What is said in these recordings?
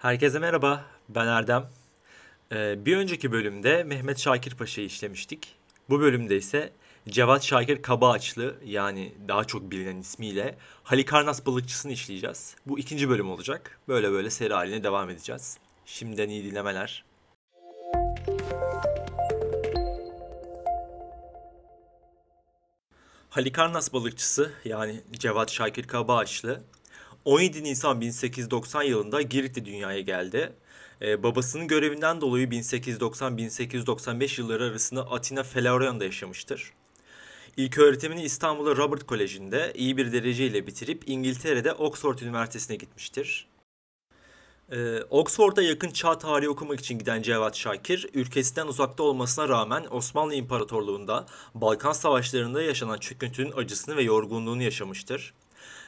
Herkese merhaba, ben Erdem. Ee, bir önceki bölümde Mehmet Şakir Paşa'yı işlemiştik. Bu bölümde ise Cevat Şakir Kabaağaçlı yani daha çok bilinen ismiyle Halikarnas balıkçısını işleyeceğiz. Bu ikinci bölüm olacak. Böyle böyle seri haline devam edeceğiz. Şimdiden iyi dinlemeler. Halikarnas balıkçısı yani Cevat Şakir Kabaağaçlı 17 Nisan 1890 yılında Girit'te dünyaya geldi. Ee, babasının görevinden dolayı 1890-1895 yılları arasında Atina Felaorion'da yaşamıştır. İlk öğretimini İstanbul'da Robert Koleji'nde iyi bir dereceyle bitirip İngiltere'de Oxford Üniversitesi'ne gitmiştir. Ee, Oxford'a yakın çağ tarihi okumak için giden Cevat Şakir, ülkesinden uzakta olmasına rağmen Osmanlı İmparatorluğu'nda Balkan Savaşları'nda yaşanan çöküntünün acısını ve yorgunluğunu yaşamıştır.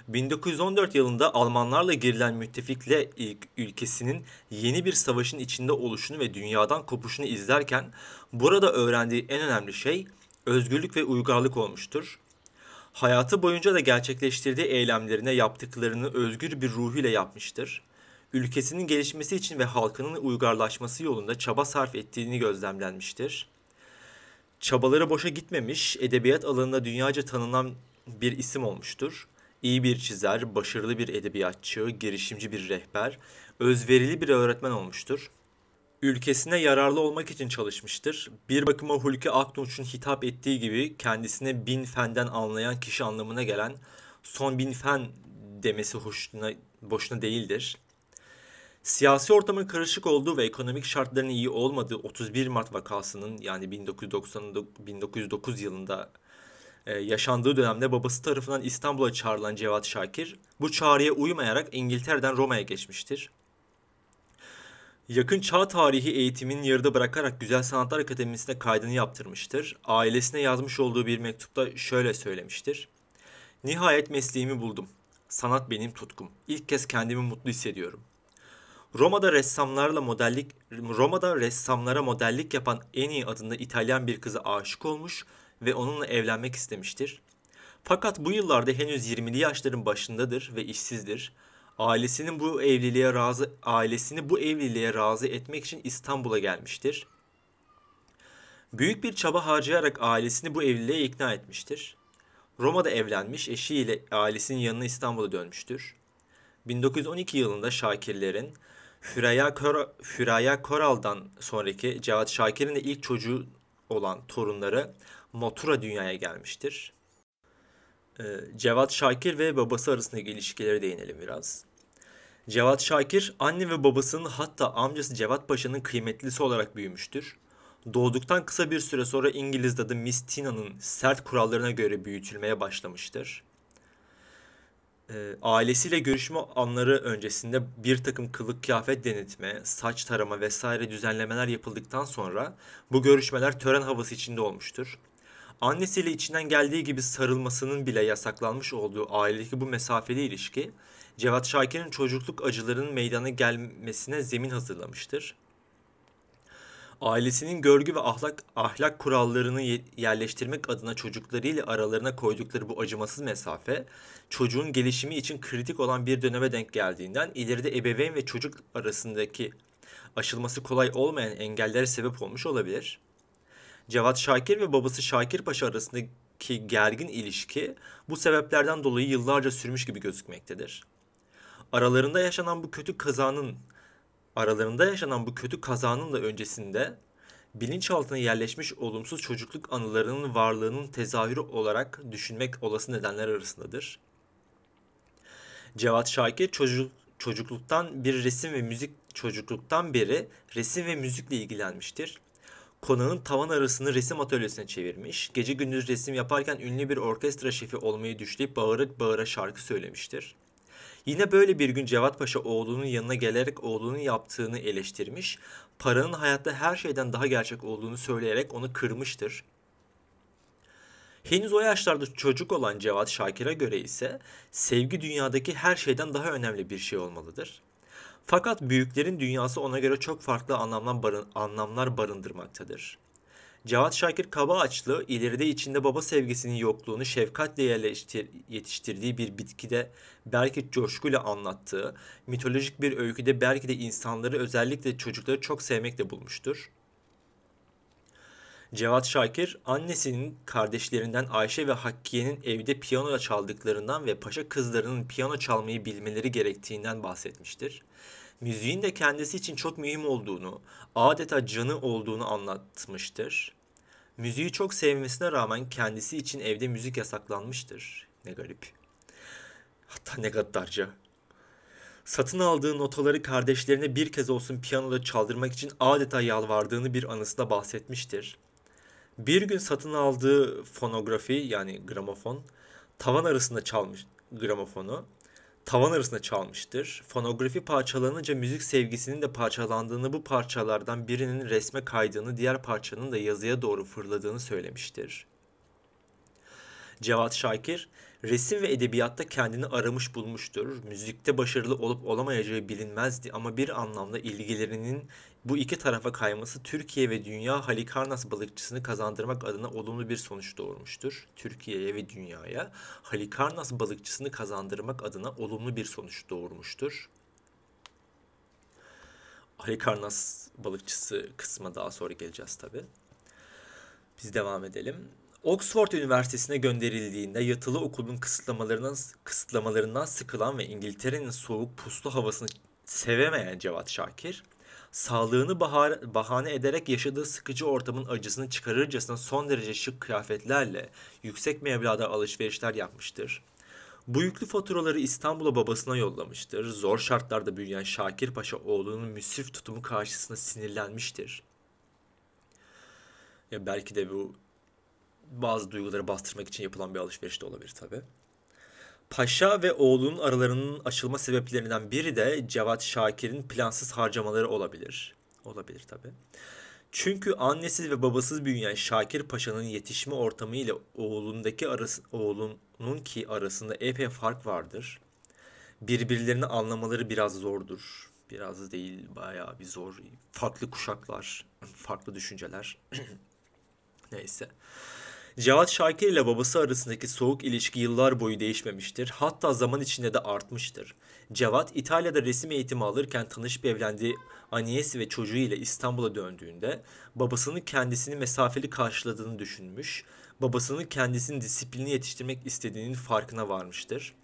1914 yılında Almanlarla girilen müttefikle ülkesinin yeni bir savaşın içinde oluşunu ve dünyadan kopuşunu izlerken burada öğrendiği en önemli şey özgürlük ve uygarlık olmuştur. Hayatı boyunca da gerçekleştirdiği eylemlerine yaptıklarını özgür bir ruhuyla yapmıştır. Ülkesinin gelişmesi için ve halkının uygarlaşması yolunda çaba sarf ettiğini gözlemlenmiştir. Çabaları boşa gitmemiş, edebiyat alanında dünyaca tanınan bir isim olmuştur. İyi bir çizer, başarılı bir edebiyatçı, girişimci bir rehber, özverili bir öğretmen olmuştur. Ülkesine yararlı olmak için çalışmıştır. Bir bakıma Hulki Aktunç'un hitap ettiği gibi kendisine bin fenden anlayan kişi anlamına gelen son bin fen demesi hoşuna, boşuna değildir. Siyasi ortamın karışık olduğu ve ekonomik şartların iyi olmadığı 31 Mart vakasının yani 1990 1909 yılında e, yaşandığı dönemde babası tarafından İstanbul'a çağrılan Cevat Şakir bu çağrıya uymayarak İngiltere'den Roma'ya geçmiştir. Yakın çağ tarihi eğitimini yarıda bırakarak Güzel Sanatlar Akademisi'ne kaydını yaptırmıştır. Ailesine yazmış olduğu bir mektupta şöyle söylemiştir. Nihayet mesleğimi buldum. Sanat benim tutkum. İlk kez kendimi mutlu hissediyorum. Roma'da ressamlarla modellik Roma'da ressamlara modellik yapan en iyi adında İtalyan bir kıza aşık olmuş ve onunla evlenmek istemiştir. Fakat bu yıllarda henüz 20'li yaşların başındadır ve işsizdir. Ailesinin bu evliliğe razı ailesini bu evliliğe razı etmek için İstanbul'a gelmiştir. Büyük bir çaba harcayarak ailesini bu evliliğe ikna etmiştir. Roma'da evlenmiş, eşiyle ailesinin yanına İstanbul'a dönmüştür. 1912 yılında Şakirlerin Füraya, Kor Füraya Koral'dan sonraki Cevat Şakir'in de ilk çocuğu olan torunları Motura dünyaya gelmiştir. Ee, Cevat Şakir ve babası arasındaki ilişkilere değinelim biraz. Cevat Şakir anne ve babasının hatta amcası Cevat Paşa'nın kıymetlisi olarak büyümüştür. Doğduktan kısa bir süre sonra İngiliz dadı Miss Tina'nın sert kurallarına göre büyütülmeye başlamıştır. E, ailesiyle görüşme anları öncesinde bir takım kılık kıyafet denetme, saç tarama vesaire düzenlemeler yapıldıktan sonra bu görüşmeler tören havası içinde olmuştur. Annesiyle içinden geldiği gibi sarılmasının bile yasaklanmış olduğu ailedeki bu mesafeli ilişki, Cevat Şakir'in çocukluk acılarının meydana gelmesine zemin hazırlamıştır. Ailesinin görgü ve ahlak ahlak kurallarını yerleştirmek adına çocuklarıyla aralarına koydukları bu acımasız mesafe, çocuğun gelişimi için kritik olan bir döneme denk geldiğinden ileride ebeveyn ve çocuk arasındaki aşılması kolay olmayan engellere sebep olmuş olabilir. Cevat Şakir ve babası Şakir Paşa arasındaki gergin ilişki bu sebeplerden dolayı yıllarca sürmüş gibi gözükmektedir. Aralarında yaşanan bu kötü kazanın aralarında yaşanan bu kötü kazanın da öncesinde bilinçaltına yerleşmiş olumsuz çocukluk anılarının varlığının tezahürü olarak düşünmek olası nedenler arasındadır. Cevat Şakir çocuk, çocukluktan bir resim ve müzik çocukluktan beri resim ve müzikle ilgilenmiştir. Konağın tavan arasını resim atölyesine çevirmiş, gece gündüz resim yaparken ünlü bir orkestra şefi olmayı düşleyip bağıra bağıra şarkı söylemiştir. Yine böyle bir gün Cevat Paşa oğlunun yanına gelerek oğlunun yaptığını eleştirmiş, paranın hayatta her şeyden daha gerçek olduğunu söyleyerek onu kırmıştır. Henüz o yaşlarda çocuk olan Cevat Şakir'e göre ise sevgi dünyadaki her şeyden daha önemli bir şey olmalıdır. Fakat büyüklerin dünyası ona göre çok farklı anlamlar, barın, anlamlar barındırmaktadır. Cevat Şakir Kabaağaçlı ileride içinde baba sevgisinin yokluğunu şefkatle yerleştir, yetiştirdiği bir bitkide belki coşkuyla anlattığı, mitolojik bir öyküde belki de insanları özellikle çocukları çok sevmekle bulmuştur. Cevat Şakir annesinin kardeşlerinden Ayşe ve Hakkiye'nin evde piyano çaldıklarından ve paşa kızlarının piyano çalmayı bilmeleri gerektiğinden bahsetmiştir. Müziğin de kendisi için çok mühim olduğunu, adeta canı olduğunu anlatmıştır. Müziği çok sevmesine rağmen kendisi için evde müzik yasaklanmıştır. Ne garip. Hatta ne gaddarca. Satın aldığı notaları kardeşlerine bir kez olsun piyanoda çaldırmak için adeta yalvardığını bir anısında bahsetmiştir. Bir gün satın aldığı fonografi yani gramofon tavan arasında çalmış gramofonu tavan arasında çalmıştır. Fonografi parçalanınca müzik sevgisinin de parçalandığını bu parçalardan birinin resme kaydığını diğer parçanın da yazıya doğru fırladığını söylemiştir. Cevat Şakir resim ve edebiyatta kendini aramış bulmuştur. Müzikte başarılı olup olamayacağı bilinmezdi ama bir anlamda ilgilerinin bu iki tarafa kayması Türkiye ve dünya Halikarnas balıkçısını kazandırmak adına olumlu bir sonuç doğurmuştur. Türkiye'ye ve dünyaya Halikarnas balıkçısını kazandırmak adına olumlu bir sonuç doğurmuştur. Halikarnas balıkçısı kısma daha sonra geleceğiz tabi. Biz devam edelim. Oxford Üniversitesi'ne gönderildiğinde yatılı okulun kısıtlamalarından, kısıtlamalarından sıkılan ve İngiltere'nin soğuk puslu havasını sevemeyen Cevat Şakir, sağlığını bahar, bahane ederek yaşadığı sıkıcı ortamın acısını çıkarırcasına son derece şık kıyafetlerle yüksek meblağda alışverişler yapmıştır. Bu yüklü faturaları İstanbul'a babasına yollamıştır. Zor şartlarda büyüyen Şakir Paşa oğlunun müsrif tutumu karşısında sinirlenmiştir. Ya belki de bu bazı duyguları bastırmak için yapılan bir alışveriş de olabilir tabi. Paşa ve oğlunun aralarının açılma sebeplerinden biri de Cevat Şakir'in plansız harcamaları olabilir. Olabilir tabi. Çünkü annesiz ve babasız büyüyen Şakir Paşa'nın yetişme ortamı ile oğlundaki arası, oğlunun ki arasında epey fark vardır. Birbirlerini anlamaları biraz zordur. Biraz değil bayağı bir zor. Farklı kuşaklar, farklı düşünceler. Neyse. Cevat Şakir ile babası arasındaki soğuk ilişki yıllar boyu değişmemiştir. Hatta zaman içinde de artmıştır. Cevat İtalya'da resim eğitimi alırken tanışıp evlendiği Agnes ve çocuğu ile İstanbul'a döndüğünde babasının kendisini mesafeli karşıladığını düşünmüş, babasının kendisini disiplini yetiştirmek istediğinin farkına varmıştır.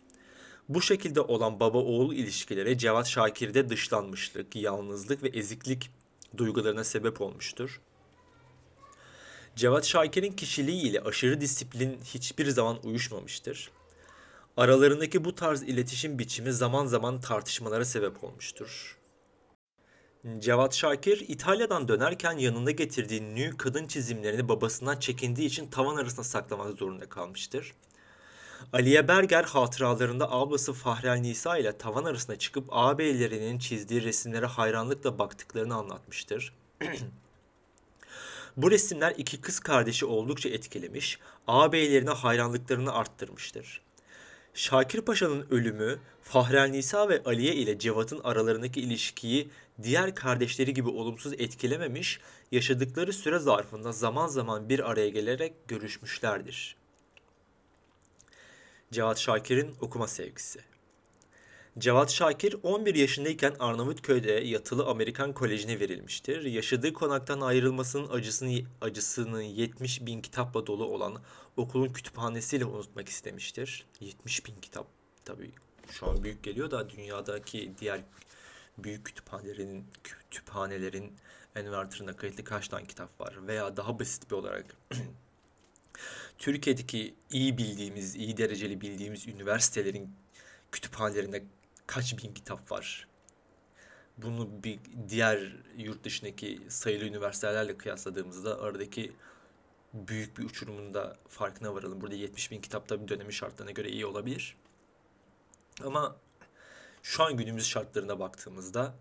Bu şekilde olan baba oğul ilişkileri Cevat Şakir'de dışlanmışlık, yalnızlık ve eziklik duygularına sebep olmuştur. Cevat Şakir'in kişiliği ile aşırı disiplin hiçbir zaman uyuşmamıştır. Aralarındaki bu tarz iletişim biçimi zaman zaman tartışmalara sebep olmuştur. Cevat Şakir İtalya'dan dönerken yanında getirdiği nü kadın çizimlerini babasından çekindiği için tavan arasında saklamak zorunda kalmıştır. Aliye Berger hatıralarında ablası Fahrel Nisa ile tavan arasına çıkıp ağabeylerinin çizdiği resimlere hayranlıkla baktıklarını anlatmıştır. Bu resimler iki kız kardeşi oldukça etkilemiş, ağabeylerine hayranlıklarını arttırmıştır. Şakir Paşa'nın ölümü Fahrel Nisa ve Aliye ile Cevat'ın aralarındaki ilişkiyi diğer kardeşleri gibi olumsuz etkilememiş, yaşadıkları süre zarfında zaman zaman bir araya gelerek görüşmüşlerdir. Cevat Şakir'in okuma sevgisi Cevat Şakir 11 yaşındayken Arnavutköy'de yatılı Amerikan Koleji'ne verilmiştir. Yaşadığı konaktan ayrılmasının acısını, acısını 70 bin kitapla dolu olan okulun kütüphanesiyle unutmak istemiştir. 70 bin kitap tabii şu an büyük geliyor da dünyadaki diğer büyük kütüphanelerin kütüphanelerin envertörüne kayıtlı kaç tane kitap var veya daha basit bir olarak Türkiye'deki iyi bildiğimiz, iyi dereceli bildiğimiz üniversitelerin kütüphanelerinde kaç bin kitap var. Bunu bir diğer yurt dışındaki sayılı üniversitelerle kıyasladığımızda aradaki büyük bir uçurumun da farkına varalım. Burada 70 bin kitap da bir dönemi şartlarına göre iyi olabilir. Ama şu an günümüz şartlarına baktığımızda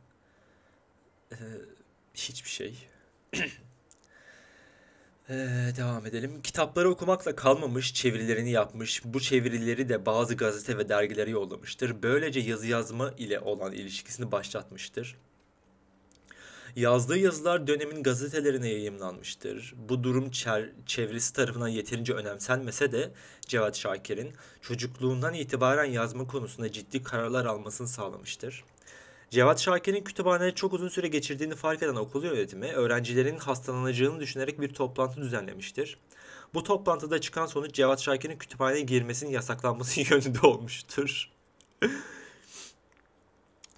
e, hiçbir şey. Ee, devam edelim. Kitapları okumakla kalmamış, çevirilerini yapmış. Bu çevirileri de bazı gazete ve dergilere yollamıştır. Böylece yazı yazma ile olan ilişkisini başlatmıştır. Yazdığı yazılar dönemin gazetelerine yayımlanmıştır. Bu durum çevresi tarafından yeterince önemsenmese de Cevat Şakir'in çocukluğundan itibaren yazma konusunda ciddi kararlar almasını sağlamıştır. Cevat Şakir'in kütüphanede çok uzun süre geçirdiğini fark eden okul yönetimi öğrencilerin hastalanacağını düşünerek bir toplantı düzenlemiştir. Bu toplantıda çıkan sonuç Cevat Şakir'in kütüphaneye girmesinin yasaklanması yönünde olmuştur.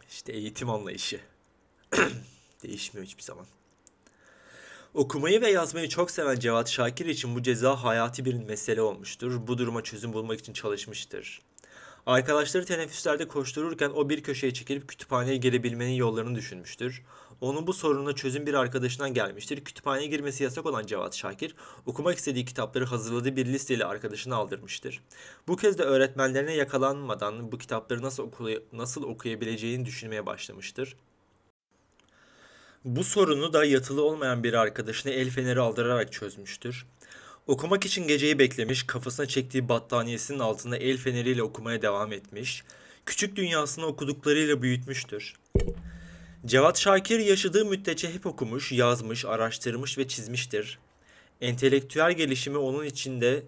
İşte eğitim anlayışı. Değişmiyor hiçbir zaman. Okumayı ve yazmayı çok seven Cevat Şakir için bu ceza hayati bir mesele olmuştur. Bu duruma çözüm bulmak için çalışmıştır. Arkadaşları teneffüslerde koştururken o bir köşeye çekilip kütüphaneye girebilmenin yollarını düşünmüştür. Onun bu sorununa çözüm bir arkadaşından gelmiştir. Kütüphaneye girmesi yasak olan Cevat Şakir, okumak istediği kitapları hazırladığı bir listeyle arkadaşına aldırmıştır. Bu kez de öğretmenlerine yakalanmadan bu kitapları nasıl, okuy nasıl okuyabileceğini düşünmeye başlamıştır. Bu sorunu da yatılı olmayan bir arkadaşına el feneri aldırarak çözmüştür. Okumak için geceyi beklemiş, kafasına çektiği battaniyesinin altında el feneriyle okumaya devam etmiş, küçük dünyasını okuduklarıyla büyütmüştür. Cevat Şakir yaşadığı müddetçe hep okumuş, yazmış, araştırmış ve çizmiştir. Entelektüel gelişimi onun içinde,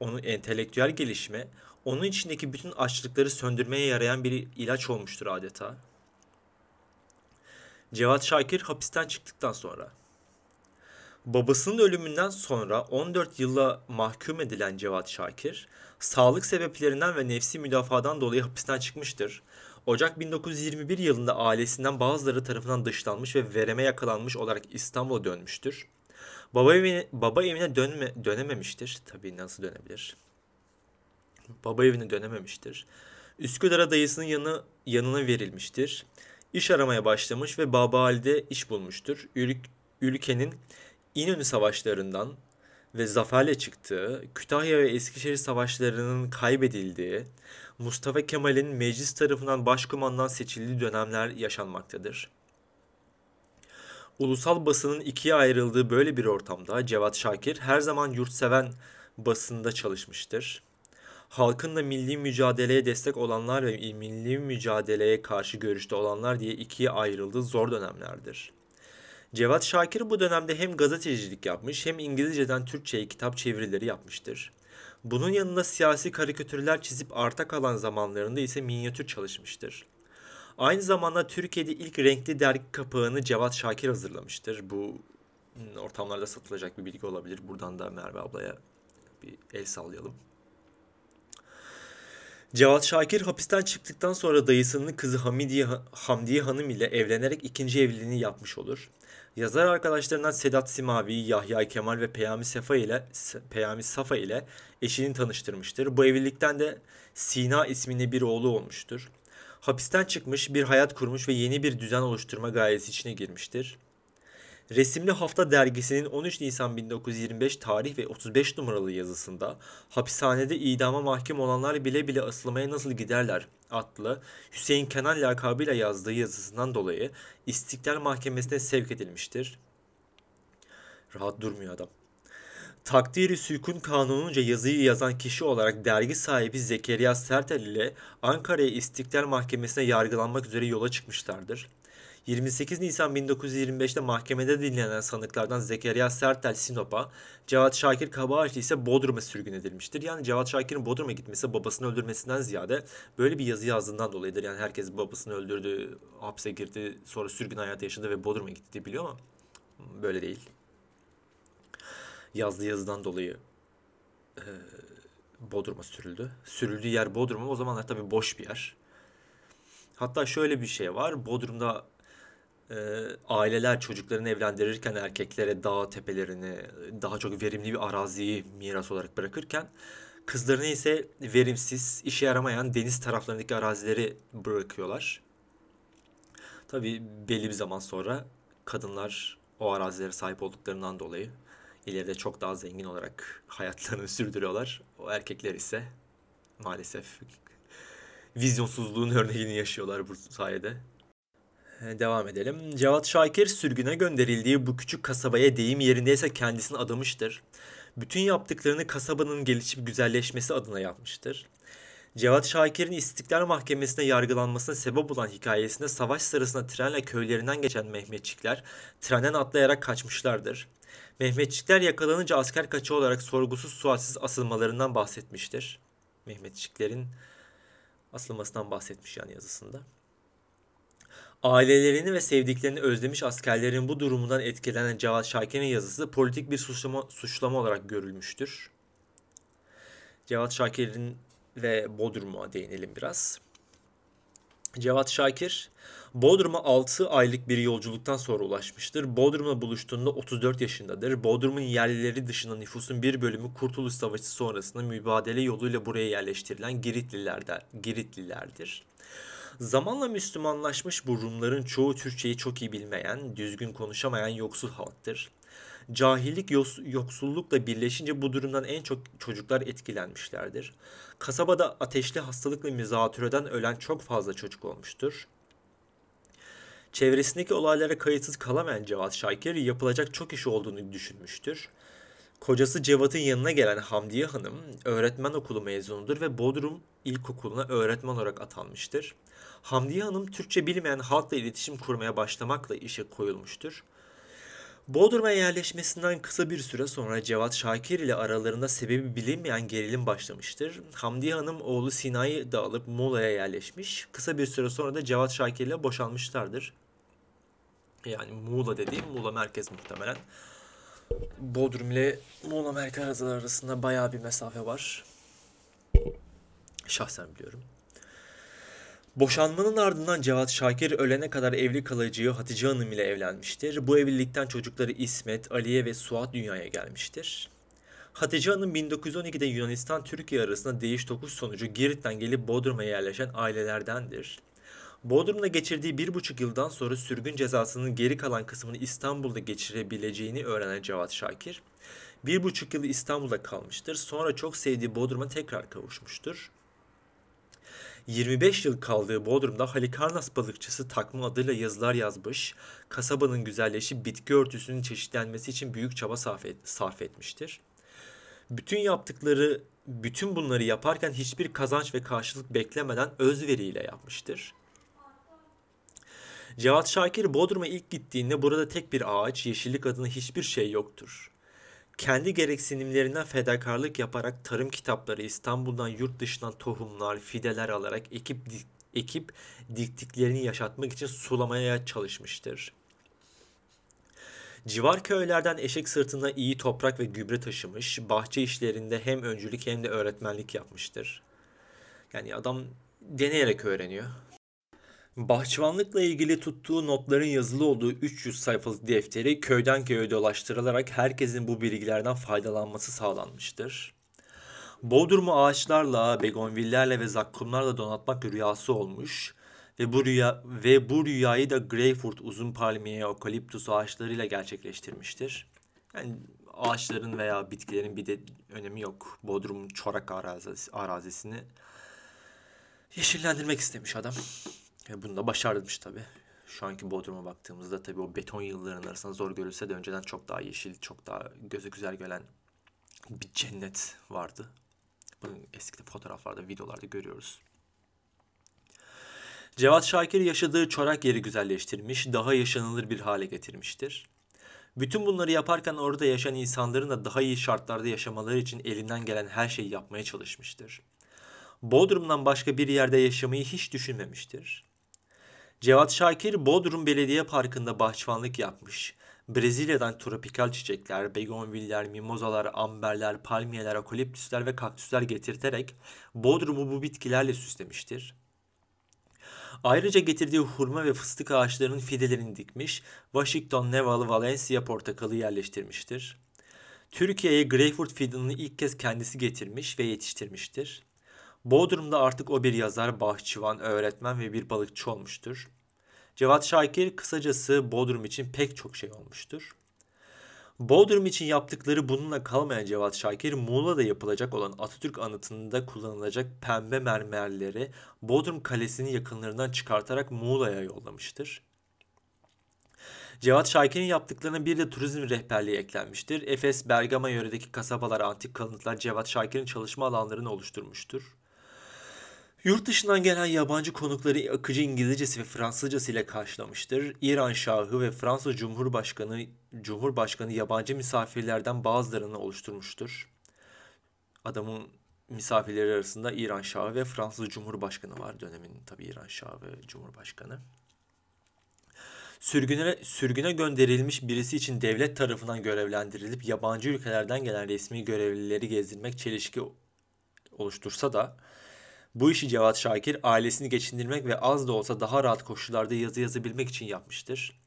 onun entelektüel gelişme onun içindeki bütün açlıkları söndürmeye yarayan bir ilaç olmuştur adeta. Cevat Şakir hapisten çıktıktan sonra Babasının ölümünden sonra 14 yıla mahkum edilen Cevat Şakir, sağlık sebeplerinden ve nefsi müdafadan dolayı hapisten çıkmıştır. Ocak 1921 yılında ailesinden bazıları tarafından dışlanmış ve vereme yakalanmış olarak İstanbul'a dönmüştür. Baba evine, baba evine dönme, dönememiştir. Tabii nasıl dönebilir? Baba evine dönememiştir. Üsküdar'a dayısının yanı, yanına verilmiştir. İş aramaya başlamış ve Baba Ali'de iş bulmuştur. Ülk, ülkenin İnönü savaşlarından ve zaferle çıktığı, Kütahya ve Eskişehir savaşlarının kaybedildiği, Mustafa Kemal'in meclis tarafından başkumandan seçildiği dönemler yaşanmaktadır. Ulusal basının ikiye ayrıldığı böyle bir ortamda Cevat Şakir her zaman yurtseven basında çalışmıştır. Halkın da milli mücadeleye destek olanlar ve milli mücadeleye karşı görüşte olanlar diye ikiye ayrıldığı zor dönemlerdir. Cevat Şakir bu dönemde hem gazetecilik yapmış hem İngilizceden Türkçe'ye kitap çevirileri yapmıştır. Bunun yanında siyasi karikatürler çizip arta kalan zamanlarında ise minyatür çalışmıştır. Aynı zamanda Türkiye'de ilk renkli dergi kapağını Cevat Şakir hazırlamıştır. Bu hmm, ortamlarda satılacak bir bilgi olabilir. Buradan da Merve ablaya bir el sallayalım. Cevat Şakir hapisten çıktıktan sonra dayısının kızı Hamidiye, Hamdiye Hanım ile evlenerek ikinci evliliğini yapmış olur. Yazar arkadaşlarından Sedat Simavi, Yahya Kemal ve Peyami Safa ile Peyami Safa ile eşini tanıştırmıştır. Bu evlilikten de Sina isminde bir oğlu olmuştur. Hapisten çıkmış, bir hayat kurmuş ve yeni bir düzen oluşturma gayesi içine girmiştir. Resimli Hafta dergisinin 13 Nisan 1925 tarih ve 35 numaralı yazısında hapishanede idama mahkum olanlar bile bile asılmaya nasıl giderler adlı Hüseyin Kenan lakabıyla yazdığı yazısından dolayı İstiklal Mahkemesi'ne sevk edilmiştir. Rahat durmuyor adam. Takdiri Sükun Kanununca yazıyı yazan kişi olarak dergi sahibi Zekeriya Sertel ile Ankara'ya İstiklal Mahkemesi'ne yargılanmak üzere yola çıkmışlardır. 28 Nisan 1925'te mahkemede dinlenen sanıklardan Zekeriya Sertel Sinop'a, Cevat Şakir Kabaağaçlı ise Bodrum'a sürgün edilmiştir. Yani Cevat Şakir'in Bodrum'a gitmesi babasını öldürmesinden ziyade böyle bir yazı yazdığından dolayıdır. Yani herkes babasını öldürdü, hapse girdi, sonra sürgün hayatı yaşadı ve Bodrum'a gitti diye biliyor ama böyle değil. Yazdığı yazıdan dolayı e, Bodrum'a sürüldü. Sürüldüğü yer Bodrum o zamanlar tabii boş bir yer. Hatta şöyle bir şey var. Bodrum'da e, aileler çocuklarını evlendirirken erkeklere dağ tepelerini, daha çok verimli bir araziyi miras olarak bırakırken kızlarına ise verimsiz, işe yaramayan deniz taraflarındaki arazileri bırakıyorlar. Tabi belli bir zaman sonra kadınlar o arazilere sahip olduklarından dolayı ileride çok daha zengin olarak hayatlarını sürdürüyorlar. O erkekler ise maalesef vizyonsuzluğun örneğini yaşıyorlar bu sayede. Devam edelim. Cevat Şakir sürgüne gönderildiği bu küçük kasabaya deyim yerindeyse kendisini adamıştır. Bütün yaptıklarını kasabanın gelişip güzelleşmesi adına yapmıştır. Cevat Şakir'in İstiklal Mahkemesi'nde yargılanmasına sebep olan hikayesinde savaş sırasında trenle köylerinden geçen Mehmetçikler trenden atlayarak kaçmışlardır. Mehmetçikler yakalanınca asker kaçı olarak sorgusuz sualsiz asılmalarından bahsetmiştir. Mehmetçiklerin asılmasından bahsetmiş yani yazısında. Ailelerini ve sevdiklerini özlemiş askerlerin bu durumundan etkilenen Cevat Şakir'in yazısı politik bir suçlama, suçlama olarak görülmüştür. Cevat Şakir'in ve Bodrum'a değinelim biraz. Cevat Şakir, Bodrum'a 6 aylık bir yolculuktan sonra ulaşmıştır. Bodrum'la buluştuğunda 34 yaşındadır. Bodrum'un yerlileri dışında nüfusun bir bölümü Kurtuluş Savaşı sonrasında mübadele yoluyla buraya yerleştirilen Giritlilerdir. Zamanla Müslümanlaşmış bu Rumların çoğu Türkçeyi çok iyi bilmeyen, düzgün konuşamayan yoksul halktır. Cahillik yoksullukla birleşince bu durumdan en çok çocuklar etkilenmişlerdir. Kasabada ateşli hastalıkla mizatüreden ölen çok fazla çocuk olmuştur. Çevresindeki olaylara kayıtsız kalamayan Cevat Şakir yapılacak çok iş olduğunu düşünmüştür. Kocası Cevat'ın yanına gelen Hamdiye Hanım öğretmen okulu mezunudur ve Bodrum İlkokulu'na öğretmen olarak atanmıştır. Hamdiye Hanım Türkçe bilmeyen halkla iletişim kurmaya başlamakla işe koyulmuştur. Bodrum'a yerleşmesinden kısa bir süre sonra Cevat Şakir ile aralarında sebebi bilinmeyen gerilim başlamıştır. Hamdiye Hanım oğlu Sina'yı da alıp Muğla'ya yerleşmiş. Kısa bir süre sonra da Cevat Şakir ile boşanmışlardır. Yani Muğla dediğim Muğla merkez muhtemelen. Bodrum ile Muğla merkez arasında bayağı bir mesafe var. Şahsen biliyorum. Boşanmanın ardından Cevat Şakir ölene kadar evli kalacağı Hatice Hanım ile evlenmiştir. Bu evlilikten çocukları İsmet, Aliye ve Suat dünyaya gelmiştir. Hatice Hanım 1912'de Yunanistan-Türkiye arasında değiş tokuş sonucu Girit'ten gelip Bodrum'a yerleşen ailelerdendir. Bodrum'da geçirdiği bir buçuk yıldan sonra sürgün cezasının geri kalan kısmını İstanbul'da geçirebileceğini öğrenen Cevat Şakir, bir buçuk yıl İstanbul'da kalmıştır. Sonra çok sevdiği Bodrum'a tekrar kavuşmuştur. 25 yıl kaldığı Bodrum'da Halikarnas balıkçısı takma adıyla yazılar yazmış, kasabanın güzelleşip bitki örtüsünün çeşitlenmesi için büyük çaba sarf, sarf etmiştir. Bütün yaptıkları, bütün bunları yaparken hiçbir kazanç ve karşılık beklemeden özveriyle yapmıştır. Cevat Şakir Bodrum'a ilk gittiğinde burada tek bir ağaç, yeşillik adına hiçbir şey yoktur kendi gereksinimlerinden fedakarlık yaparak tarım kitapları İstanbul'dan yurt dışından tohumlar, fideler alarak ekip ekip diktiklerini yaşatmak için sulamaya çalışmıştır. Civar köylerden eşek sırtında iyi toprak ve gübre taşımış, bahçe işlerinde hem öncülük hem de öğretmenlik yapmıştır. Yani adam deneyerek öğreniyor. Bahçıvanlıkla ilgili tuttuğu notların yazılı olduğu 300 sayfalık defteri köyden köye dolaştırılarak herkesin bu bilgilerden faydalanması sağlanmıştır. Bodrum'u ağaçlarla, begonvillerle ve zakkumlarla donatmak rüyası olmuş ve bu rüya ve bu rüyayı da Greyfurt uzun palmiye, okaliptus ağaçlarıyla gerçekleştirmiştir. Yani ağaçların veya bitkilerin bir de önemi yok. Bodrum çorak arazisi, arazisini yeşillendirmek istemiş adam. E bunu da başarmış tabi. Şu anki Bodrum'a baktığımızda tabi o beton yılların arasında zor görülse de önceden çok daha yeşil, çok daha gözü güzel gelen bir cennet vardı. Bunun eski fotoğraflarda, videolarda görüyoruz. Cevat Şakir yaşadığı çorak yeri güzelleştirmiş, daha yaşanılır bir hale getirmiştir. Bütün bunları yaparken orada yaşayan insanların da daha iyi şartlarda yaşamaları için elinden gelen her şeyi yapmaya çalışmıştır. Bodrum'dan başka bir yerde yaşamayı hiç düşünmemiştir. Cevat Şakir Bodrum Belediye Parkı'nda bahçıvanlık yapmış. Brezilya'dan tropikal çiçekler, begonviller, mimozalar, amberler, palmiyeler, akoliptüsler ve kaktüsler getirterek Bodrum'u bu bitkilerle süslemiştir. Ayrıca getirdiği hurma ve fıstık ağaçlarının fidelerini dikmiş, Washington, Neval, Valencia portakalı yerleştirmiştir. Türkiye'ye greyfurt fidanını ilk kez kendisi getirmiş ve yetiştirmiştir. Bodrum'da artık o bir yazar, bahçıvan, öğretmen ve bir balıkçı olmuştur. Cevat Şakir kısacası Bodrum için pek çok şey olmuştur. Bodrum için yaptıkları bununla kalmayan Cevat Şakir, Muğla'da yapılacak olan Atatürk anıtında kullanılacak pembe mermerleri Bodrum Kalesi'nin yakınlarından çıkartarak Muğla'ya yollamıştır. Cevat Şakir'in yaptıklarına bir de turizm rehberliği eklenmiştir. Efes, Bergama yöredeki kasabalar, antik kalıntılar Cevat Şakir'in çalışma alanlarını oluşturmuştur. Yurt dışından gelen yabancı konukları akıcı İngilizcesi ve Fransızcası ile karşılamıştır. İran Şahı ve Fransa Cumhurbaşkanı Cumhurbaşkanı yabancı misafirlerden bazılarını oluşturmuştur. Adamın misafirleri arasında İran Şahı ve Fransız Cumhurbaşkanı var dönemin tabii İran Şahı ve Cumhurbaşkanı. Sürgüne, sürgüne gönderilmiş birisi için devlet tarafından görevlendirilip yabancı ülkelerden gelen resmi görevlileri gezdirmek çelişki oluştursa da bu işi Cevat Şakir ailesini geçindirmek ve az da olsa daha rahat koşullarda yazı yazabilmek için yapmıştır.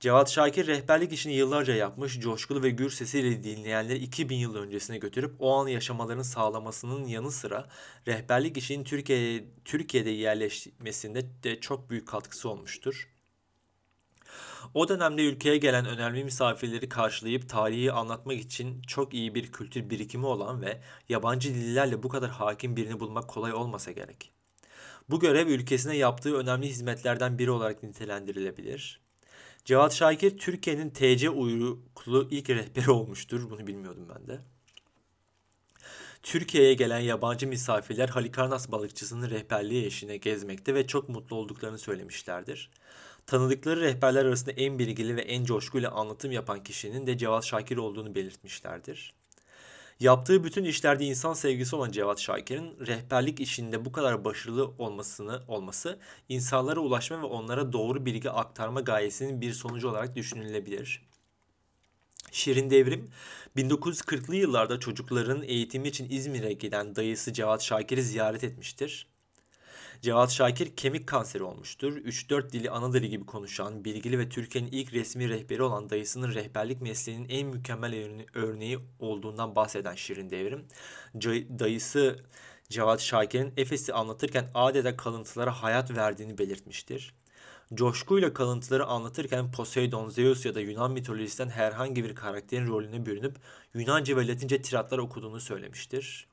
Cevat Şakir rehberlik işini yıllarca yapmış, coşkulu ve gür sesiyle dinleyenleri 2000 yıl öncesine götürüp o anı yaşamalarını sağlamasının yanı sıra rehberlik işinin Türkiye, Türkiye'de yerleşmesinde de çok büyük katkısı olmuştur. O dönemde ülkeye gelen önemli misafirleri karşılayıp tarihi anlatmak için çok iyi bir kültür birikimi olan ve yabancı dillerle bu kadar hakim birini bulmak kolay olmasa gerek. Bu görev ülkesine yaptığı önemli hizmetlerden biri olarak nitelendirilebilir. Cevat Şakir Türkiye'nin TC uyruklu ilk rehberi olmuştur. Bunu bilmiyordum ben de. Türkiye'ye gelen yabancı misafirler Halikarnas balıkçısının rehberliği eşine gezmekte ve çok mutlu olduklarını söylemişlerdir. Tanıdıkları rehberler arasında en bilgili ve en coşkuyla anlatım yapan kişinin de Cevat Şakir olduğunu belirtmişlerdir. Yaptığı bütün işlerde insan sevgisi olan Cevat Şakir'in rehberlik işinde bu kadar başarılı olmasını olması insanlara ulaşma ve onlara doğru bilgi aktarma gayesinin bir sonucu olarak düşünülebilir. Şirin Devrim 1940'lı yıllarda çocukların eğitimi için İzmir'e giden dayısı Cevat Şakir'i ziyaret etmiştir. Cevat Şakir kemik kanseri olmuştur. 3-4 dili ana dili gibi konuşan, bilgili ve Türkiye'nin ilk resmi rehberi olan dayısının rehberlik mesleğinin en mükemmel örneği olduğundan bahseden Şirin Devrim, dayısı Cevat Şakir'in Efes'i anlatırken adeta kalıntılara hayat verdiğini belirtmiştir. Coşkuyla kalıntıları anlatırken Poseidon, Zeus ya da Yunan mitolojisinden herhangi bir karakterin rolüne bürünüp Yunanca ve Latince tiratlar okuduğunu söylemiştir.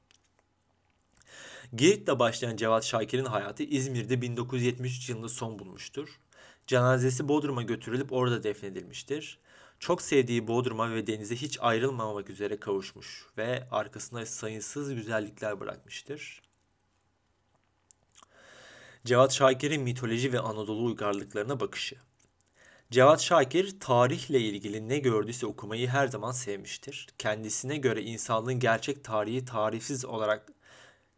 Girit'te başlayan Cevat Şakir'in hayatı İzmir'de 1973 yılında son bulmuştur. Cenazesi Bodrum'a götürülüp orada defnedilmiştir. Çok sevdiği Bodrum'a ve denize hiç ayrılmamak üzere kavuşmuş ve arkasına sayısız güzellikler bırakmıştır. Cevat Şakir'in mitoloji ve Anadolu uygarlıklarına bakışı. Cevat Şakir tarihle ilgili ne gördüyse okumayı her zaman sevmiştir. Kendisine göre insanlığın gerçek tarihi tarifsiz olarak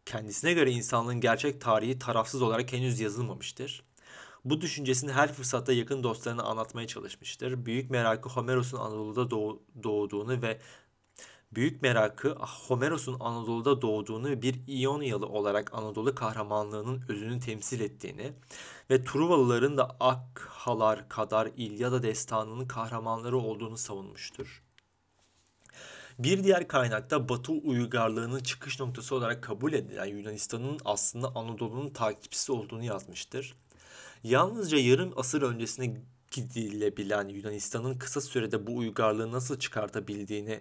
kendisine göre insanlığın gerçek tarihi tarafsız olarak henüz yazılmamıştır. Bu düşüncesini her fırsatta yakın dostlarına anlatmaya çalışmıştır. Büyük merakı Homeros'un Anadolu'da doğduğunu ve büyük merakı Homeros'un Anadolu'da doğduğunu bir İyonyalı olarak Anadolu kahramanlığının özünü temsil ettiğini ve Truvalıların da Akhalar kadar İlyada destanının kahramanları olduğunu savunmuştur. Bir diğer kaynakta Batı uygarlığının çıkış noktası olarak kabul edilen Yunanistan'ın aslında Anadolu'nun takipçisi olduğunu yazmıştır. Yalnızca yarım asır öncesine gidilebilen Yunanistan'ın kısa sürede bu uygarlığı nasıl çıkartabildiğini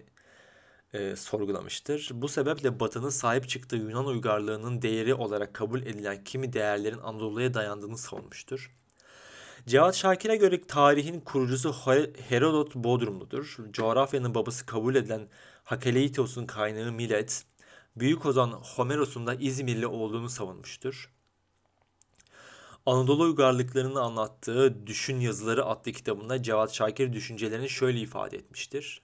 e, sorgulamıştır. Bu sebeple Batı'nın sahip çıktığı Yunan uygarlığının değeri olarak kabul edilen kimi değerlerin Anadolu'ya dayandığını savunmuştur. Cevat Şakir'e göre tarihin kurucusu Herodot Bodrumludur. Coğrafyanın babası kabul edilen Hakeleitos'un kaynağı Milet, Büyük Ozan Homeros'un da İzmirli olduğunu savunmuştur. Anadolu uygarlıklarını anlattığı Düşün Yazıları adlı kitabında Cevat Şakir düşüncelerini şöyle ifade etmiştir.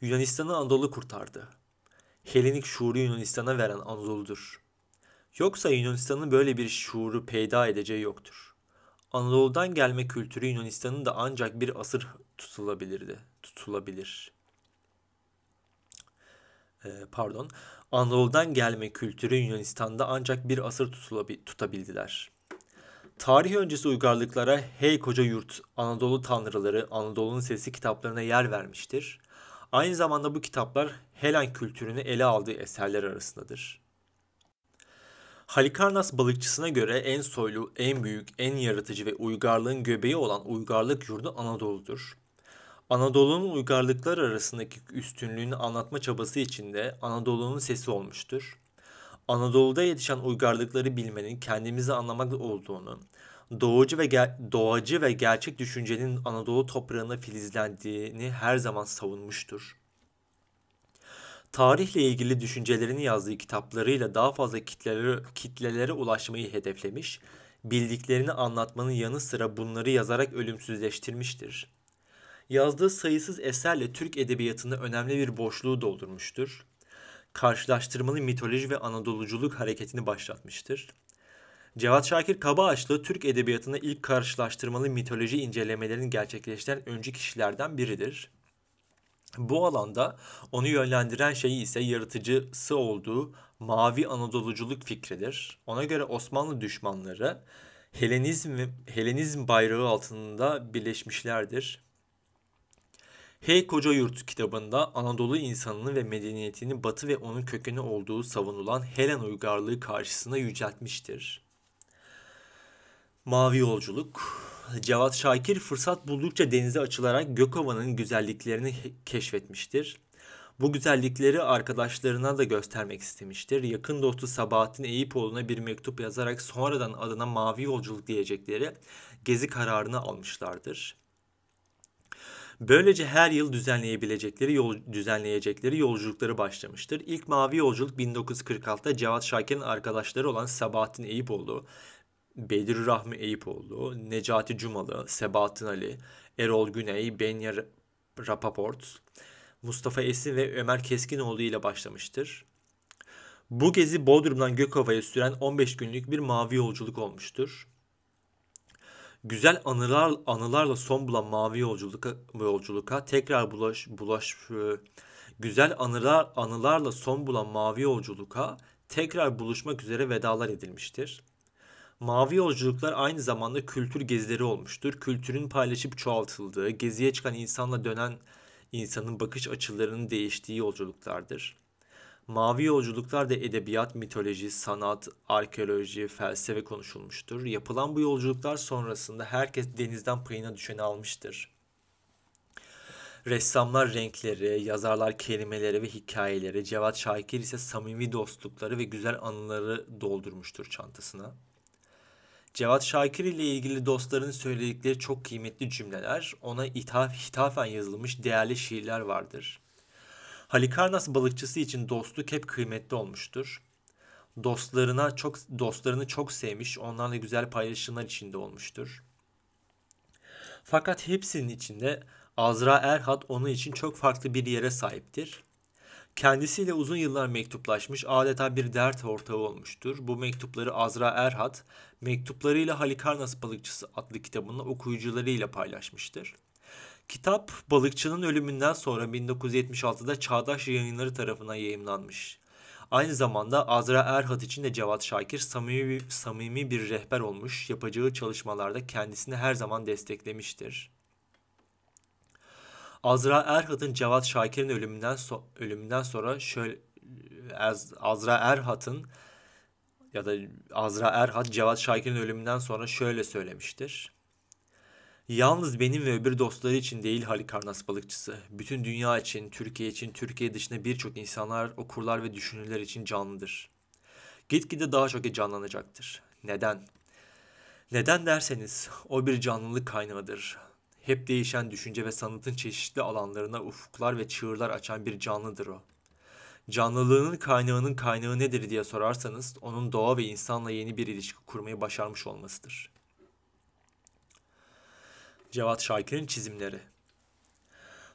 Yunanistan'ı Anadolu kurtardı. Helenik şuuru Yunanistan'a veren Anadolu'dur. Yoksa Yunanistan'ın böyle bir şuuru peyda edeceği yoktur. Anadolu'dan gelme kültürü Yunanistan'ın da ancak bir asır tutulabilirdi. Tutulabilir. Ee, pardon. Anadolu'dan gelme kültürü Yunanistan'da ancak bir asır tutabildiler. Tarih öncesi uygarlıklara Hey Koca Yurt, Anadolu Tanrıları, Anadolu'nun Sesi kitaplarına yer vermiştir. Aynı zamanda bu kitaplar Helen kültürünü ele aldığı eserler arasındadır. Halikarnas balıkçısına göre en soylu, en büyük, en yaratıcı ve uygarlığın göbeği olan uygarlık yurdu Anadolu'dur. Anadolu'nun uygarlıklar arasındaki üstünlüğünü anlatma çabası içinde Anadolu'nun sesi olmuştur. Anadolu'da yetişen uygarlıkları bilmenin kendimizi anlamak olduğunu, doğucu ve doğacı ve gerçek düşüncenin Anadolu toprağına filizlendiğini her zaman savunmuştur. Tarihle ilgili düşüncelerini yazdığı kitaplarıyla daha fazla kitlelere, kitlelere ulaşmayı hedeflemiş, bildiklerini anlatmanın yanı sıra bunları yazarak ölümsüzleştirmiştir. Yazdığı sayısız eserle Türk edebiyatında önemli bir boşluğu doldurmuştur. Karşılaştırmalı mitoloji ve Anadoluculuk hareketini başlatmıştır. Cevat Şakir Kabaağaçlı Türk edebiyatında ilk karşılaştırmalı mitoloji incelemelerini gerçekleştiren öncü kişilerden biridir. Bu alanda onu yönlendiren şey ise yaratıcısı olduğu mavi Anadoluculuk fikridir. Ona göre Osmanlı düşmanları Helenizm ve Helenizm bayrağı altında birleşmişlerdir. Hey Koca Yurt kitabında Anadolu insanını ve medeniyetini batı ve onun kökeni olduğu savunulan Helen uygarlığı karşısına yüceltmiştir. Mavi Yolculuk Cevat Şakir fırsat buldukça denize açılarak Gökova'nın güzelliklerini keşfetmiştir. Bu güzellikleri arkadaşlarına da göstermek istemiştir. Yakın dostu Sabahattin Eyüpoğlu'na bir mektup yazarak sonradan adına Mavi Yolculuk diyecekleri gezi kararını almışlardır. Böylece her yıl düzenleyebilecekleri yol, düzenleyecekleri yolculukları başlamıştır. İlk Mavi Yolculuk 1946'da Cevat Şakir'in arkadaşları olan Sabahattin Eyüpoğlu, Bedir Rahmi Eyüpoğlu, Necati Cumalı, Sebahattin Ali, Erol Güney, Benya Rapaport, Mustafa Esin ve Ömer Keskinoğlu ile başlamıştır. Bu gezi Bodrum'dan Gökova'ya süren 15 günlük bir mavi yolculuk olmuştur. Güzel anılar anılarla son bulan mavi yolculuka, yolculuka tekrar bulaş bulaş güzel anılar anılarla son bulan mavi yolculuka tekrar buluşmak üzere vedalar edilmiştir. Mavi yolculuklar aynı zamanda kültür gezileri olmuştur. Kültürün paylaşıp çoğaltıldığı, geziye çıkan insanla dönen insanın bakış açılarının değiştiği yolculuklardır. Mavi yolculuklar da edebiyat, mitoloji, sanat, arkeoloji, felsefe konuşulmuştur. Yapılan bu yolculuklar sonrasında herkes denizden payına düşeni almıştır. Ressamlar renkleri, yazarlar kelimeleri ve hikayeleri, Cevat Şakir ise samimi dostlukları ve güzel anıları doldurmuştur çantasına. Cevat Şakir ile ilgili dostların söyledikleri çok kıymetli cümleler, ona ithaf, hitafen yazılmış değerli şiirler vardır. Halikarnas balıkçısı için dostluk hep kıymetli olmuştur. Dostlarına çok dostlarını çok sevmiş, onlarla güzel paylaşımlar içinde olmuştur. Fakat hepsinin içinde Azra Erhat onun için çok farklı bir yere sahiptir. Kendisiyle uzun yıllar mektuplaşmış, adeta bir dert ortağı olmuştur. Bu mektupları Azra Erhat, Mektuplarıyla Halikarnas Balıkçısı adlı kitabını okuyucularıyla paylaşmıştır. Kitap balıkçının ölümünden sonra 1976'da Çağdaş Yayınları tarafından yayımlanmış. Aynı zamanda Azra Erhat için de Cevat Şakir samimi, samimi bir rehber olmuş, yapacağı çalışmalarda kendisini her zaman desteklemiştir. Azra Erhat'ın Cevat Şakir'in ölümünden so ölümünden sonra şöyle Azra Erhat'ın ya da Azra Erhat Cevat Şakir'in ölümünden sonra şöyle söylemiştir. Yalnız benim ve öbür dostları için değil Halikarnas balıkçısı. Bütün dünya için, Türkiye için, Türkiye dışında birçok insanlar, okurlar ve düşünürler için canlıdır. Gitgide daha çok canlanacaktır. Neden? Neden derseniz o bir canlılık kaynağıdır. Hep değişen düşünce ve sanatın çeşitli alanlarına ufuklar ve çığırlar açan bir canlıdır o. Canlılığının kaynağının kaynağı nedir diye sorarsanız onun doğa ve insanla yeni bir ilişki kurmayı başarmış olmasıdır. Cevat Şakir'in çizimleri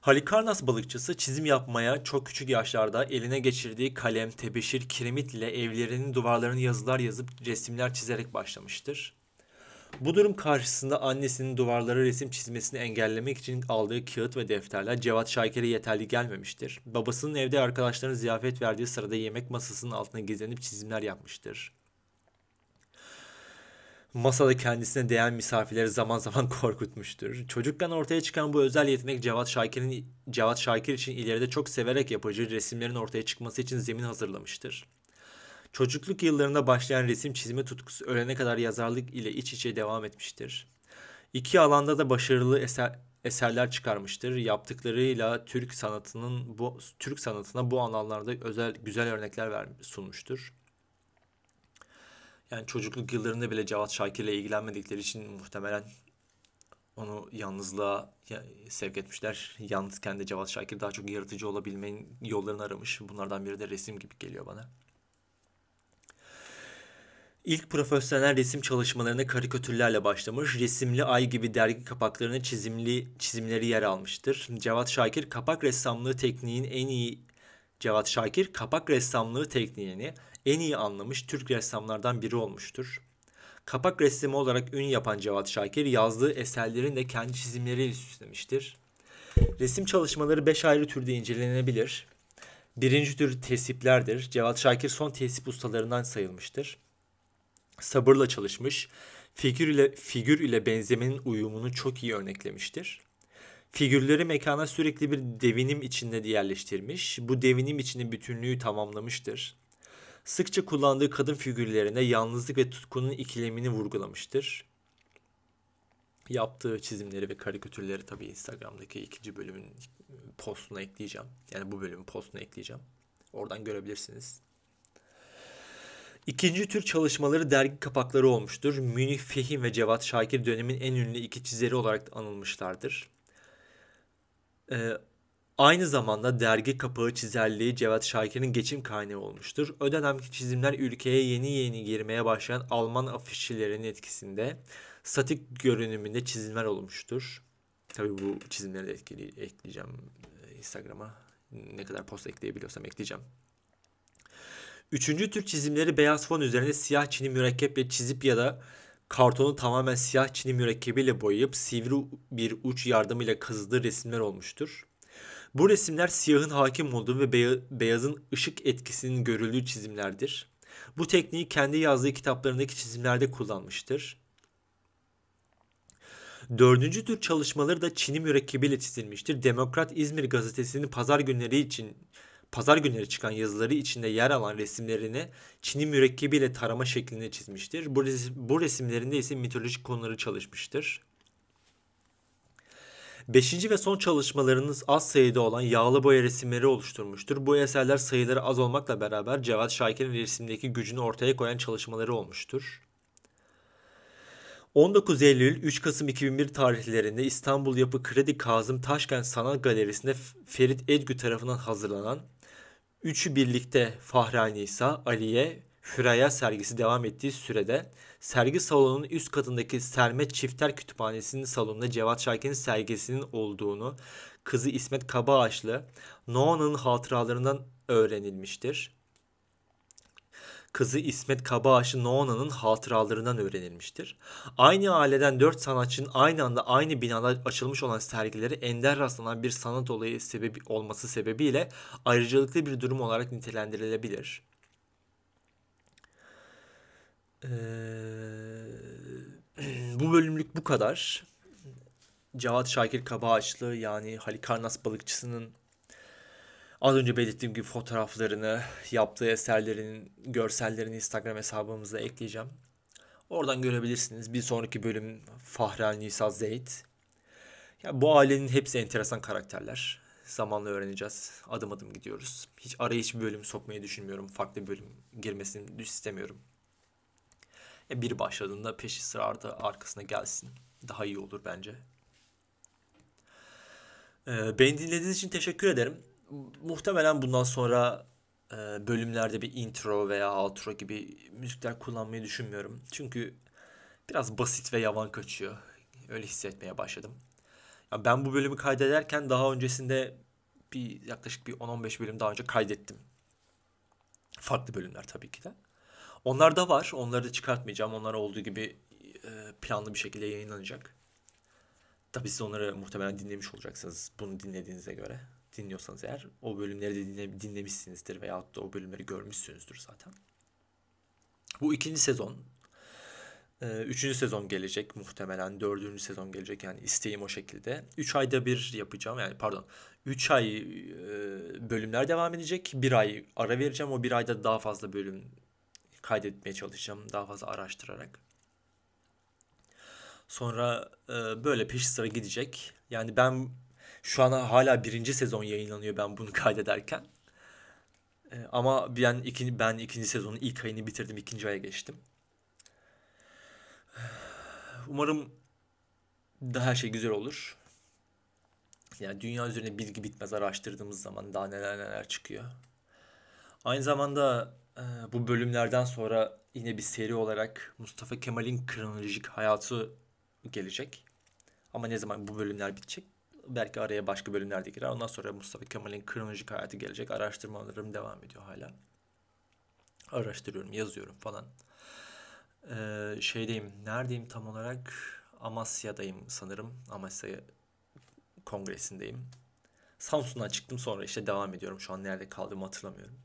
Halikarnas balıkçısı çizim yapmaya çok küçük yaşlarda eline geçirdiği kalem, tebeşir, kiremit ile evlerinin duvarlarını yazılar yazıp resimler çizerek başlamıştır. Bu durum karşısında annesinin duvarlara resim çizmesini engellemek için aldığı kağıt ve defterler Cevat Şakir'e yeterli gelmemiştir. Babasının evde arkadaşlarına ziyafet verdiği sırada yemek masasının altına gizlenip çizimler yapmıştır. Masada kendisine değen misafirleri zaman zaman korkutmuştur. Çocukken ortaya çıkan bu özel yetenek Cevat Şakir'in Cevat Şakir için ileride çok severek yapacağı resimlerin ortaya çıkması için zemin hazırlamıştır. Çocukluk yıllarında başlayan resim çizme tutkusu ölene kadar yazarlık ile iç içe devam etmiştir. İki alanda da başarılı eser, eserler çıkarmıştır. Yaptıklarıyla Türk sanatının bu Türk sanatına bu alanlarda özel güzel örnekler ver, sunmuştur. Yani çocukluk yıllarında bile Cevat Şakir ile ilgilenmedikleri için muhtemelen onu yalnızlığa sevk etmişler. Yalnızken de Cevat Şakir daha çok yaratıcı olabilmenin yollarını aramış. Bunlardan biri de resim gibi geliyor bana. İlk profesyonel resim çalışmalarına karikatürlerle başlamış. Resimli Ay gibi dergi kapaklarına çizimli çizimleri yer almıştır. Cevat Şakir kapak ressamlığı tekniğin en iyi Cevat Şakir kapak ressamlığı tekniğini en iyi anlamış Türk ressamlardan biri olmuştur. Kapak resmi olarak ün yapan Cevat Şakir yazdığı eserlerin de kendi çizimleriyle süslemiştir. Resim çalışmaları 5 ayrı türde incelenebilir. Birinci tür tesiplerdir. Cevat Şakir son tesip ustalarından sayılmıştır. Sabırla çalışmış, figür ile, figür ile benzemenin uyumunu çok iyi örneklemiştir. Figürleri mekana sürekli bir devinim içinde yerleştirmiş, bu devinim içinde bütünlüğü tamamlamıştır. Sıkça kullandığı kadın figürlerine yalnızlık ve tutkunun ikilemini vurgulamıştır. Yaptığı çizimleri ve karikatürleri tabii Instagram'daki ikinci bölümün postuna ekleyeceğim. Yani bu bölümün postuna ekleyeceğim. Oradan görebilirsiniz. İkinci tür çalışmaları dergi kapakları olmuştur. Münih Fehim ve Cevat Şakir dönemin en ünlü iki çizeri olarak anılmışlardır. Ee, aynı zamanda dergi kapağı çizerliği Cevat Şakir'in geçim kaynağı olmuştur. O dönemki çizimler ülkeye yeni yeni girmeye başlayan Alman afişçilerin etkisinde statik görünümünde çizimler olmuştur. Tabii bu çizimleri de etkili, ekleyeceğim e, Instagram'a. Ne kadar post ekleyebiliyorsam ekleyeceğim. Üçüncü tür çizimleri beyaz fon üzerine siyah çini mürekkeple çizip ya da kartonu tamamen siyah çini mürekkebiyle boyayıp sivri bir uç yardımıyla kazıdığı resimler olmuştur. Bu resimler siyahın hakim olduğu ve beyazın ışık etkisinin görüldüğü çizimlerdir. Bu tekniği kendi yazdığı kitaplarındaki çizimlerde kullanmıştır. Dördüncü tür çalışmaları da Çin'i mürekkebiyle çizilmiştir. Demokrat İzmir gazetesinin pazar günleri için pazar günleri çıkan yazıları içinde yer alan resimlerini Çin'i mürekkebiyle tarama şeklinde çizmiştir. Bu, resim, bu resimlerinde ise mitolojik konuları çalışmıştır. Beşinci ve son çalışmalarınız az sayıda olan yağlı boya resimleri oluşturmuştur. Bu eserler sayıları az olmakla beraber Cevat Şakir'in resimdeki gücünü ortaya koyan çalışmaları olmuştur. 19 Eylül 3 Kasım 2001 tarihlerinde İstanbul Yapı Kredi Kazım Taşkent Sanat Galerisi'nde Ferit Edgü tarafından hazırlanan Üçü birlikte Fahri Aliye, Hüraya sergisi devam ettiği sürede sergi salonunun üst katındaki Sermet Çifter Kütüphanesi'nin salonunda Cevat Şakir'in sergisinin olduğunu kızı İsmet Kabaağaçlı Noah'nın hatıralarından öğrenilmiştir kızı İsmet Kabaağaç'ın Noona'nın hatıralarından öğrenilmiştir. Aynı aileden dört sanatçının aynı anda aynı binada açılmış olan sergileri ender rastlanan bir sanat olayı sebebi olması sebebiyle ayrıcalıklı bir durum olarak nitelendirilebilir. Ee, bu bölümlük bu kadar. Cevat Şakir Kabaağaçlı yani Halikarnas balıkçısının Az önce belirttiğim gibi fotoğraflarını, yaptığı eserlerin görsellerini Instagram hesabımıza ekleyeceğim. Oradan görebilirsiniz. Bir sonraki bölüm Fahri Nisa Zeyd. Ya bu ailenin hepsi enteresan karakterler. Zamanla öğreneceğiz. Adım adım gidiyoruz. Hiç araya hiçbir bölüm sokmayı düşünmüyorum. Farklı bir bölüm girmesini istemiyorum. Ya biri başladığında peşi sıra arkasına gelsin. Daha iyi olur bence. Ee, beni dinlediğiniz için teşekkür ederim muhtemelen bundan sonra e, bölümlerde bir intro veya outro gibi müzikler kullanmayı düşünmüyorum. Çünkü biraz basit ve yavan kaçıyor. Öyle hissetmeye başladım. Ya ben bu bölümü kaydederken daha öncesinde bir yaklaşık bir 10-15 bölüm daha önce kaydettim. Farklı bölümler tabii ki de. Onlar da var. Onları da çıkartmayacağım. Onlar olduğu gibi e, planlı bir şekilde yayınlanacak. Tabii siz onları muhtemelen dinlemiş olacaksınız bunu dinlediğinize göre dinliyorsanız eğer o bölümleri de dinle, dinlemişsinizdir veya da o bölümleri görmüşsünüzdür zaten. Bu ikinci sezon. Ee, üçüncü sezon gelecek muhtemelen. Dördüncü sezon gelecek yani isteğim o şekilde. Üç ayda bir yapacağım yani pardon. Üç ay e, bölümler devam edecek. Bir ay ara vereceğim. O bir ayda daha fazla bölüm kaydetmeye çalışacağım. Daha fazla araştırarak. Sonra e, böyle peş sıra gidecek. Yani ben şu an hala birinci sezon yayınlanıyor ben bunu kaydederken. Ee, ama ben ikinci, ben ikinci sezonun ilk ayını bitirdim. ikinci aya geçtim. Umarım da her şey güzel olur. Yani dünya üzerine bilgi bitmez araştırdığımız zaman daha neler neler çıkıyor. Aynı zamanda e, bu bölümlerden sonra yine bir seri olarak Mustafa Kemal'in kronolojik hayatı gelecek. Ama ne zaman bu bölümler bitecek? Belki araya başka bölümler de girer. Ondan sonra Mustafa Kemal'in kronolojik hayatı gelecek. Araştırmalarım devam ediyor hala. Araştırıyorum, yazıyorum falan. Ee, şeydeyim, neredeyim tam olarak? Amasya'dayım sanırım. Amasya kongresindeyim. Samsun'dan çıktım sonra işte devam ediyorum. Şu an nerede kaldığımı hatırlamıyorum.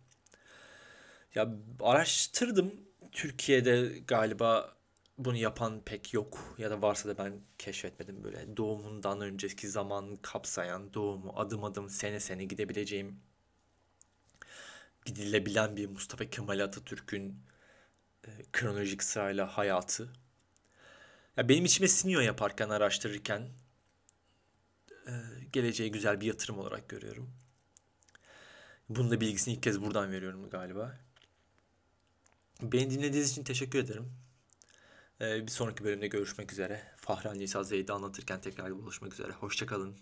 Ya araştırdım. Türkiye'de galiba bunu yapan pek yok ya da varsa da ben keşfetmedim böyle doğumundan önceki zaman kapsayan doğumu adım adım sene sene gidebileceğim gidilebilen bir Mustafa Kemal Atatürk'ün e, kronolojik sırayla hayatı. Ya benim içime siniyor yaparken araştırırken e, geleceğe güzel bir yatırım olarak görüyorum. Bunun da bilgisini ilk kez buradan veriyorum galiba. Beni dinlediğiniz için teşekkür ederim. Ee, bir sonraki bölümde görüşmek üzere. Fahri Nisa Zeyd'i anlatırken tekrar buluşmak üzere. Hoşçakalın.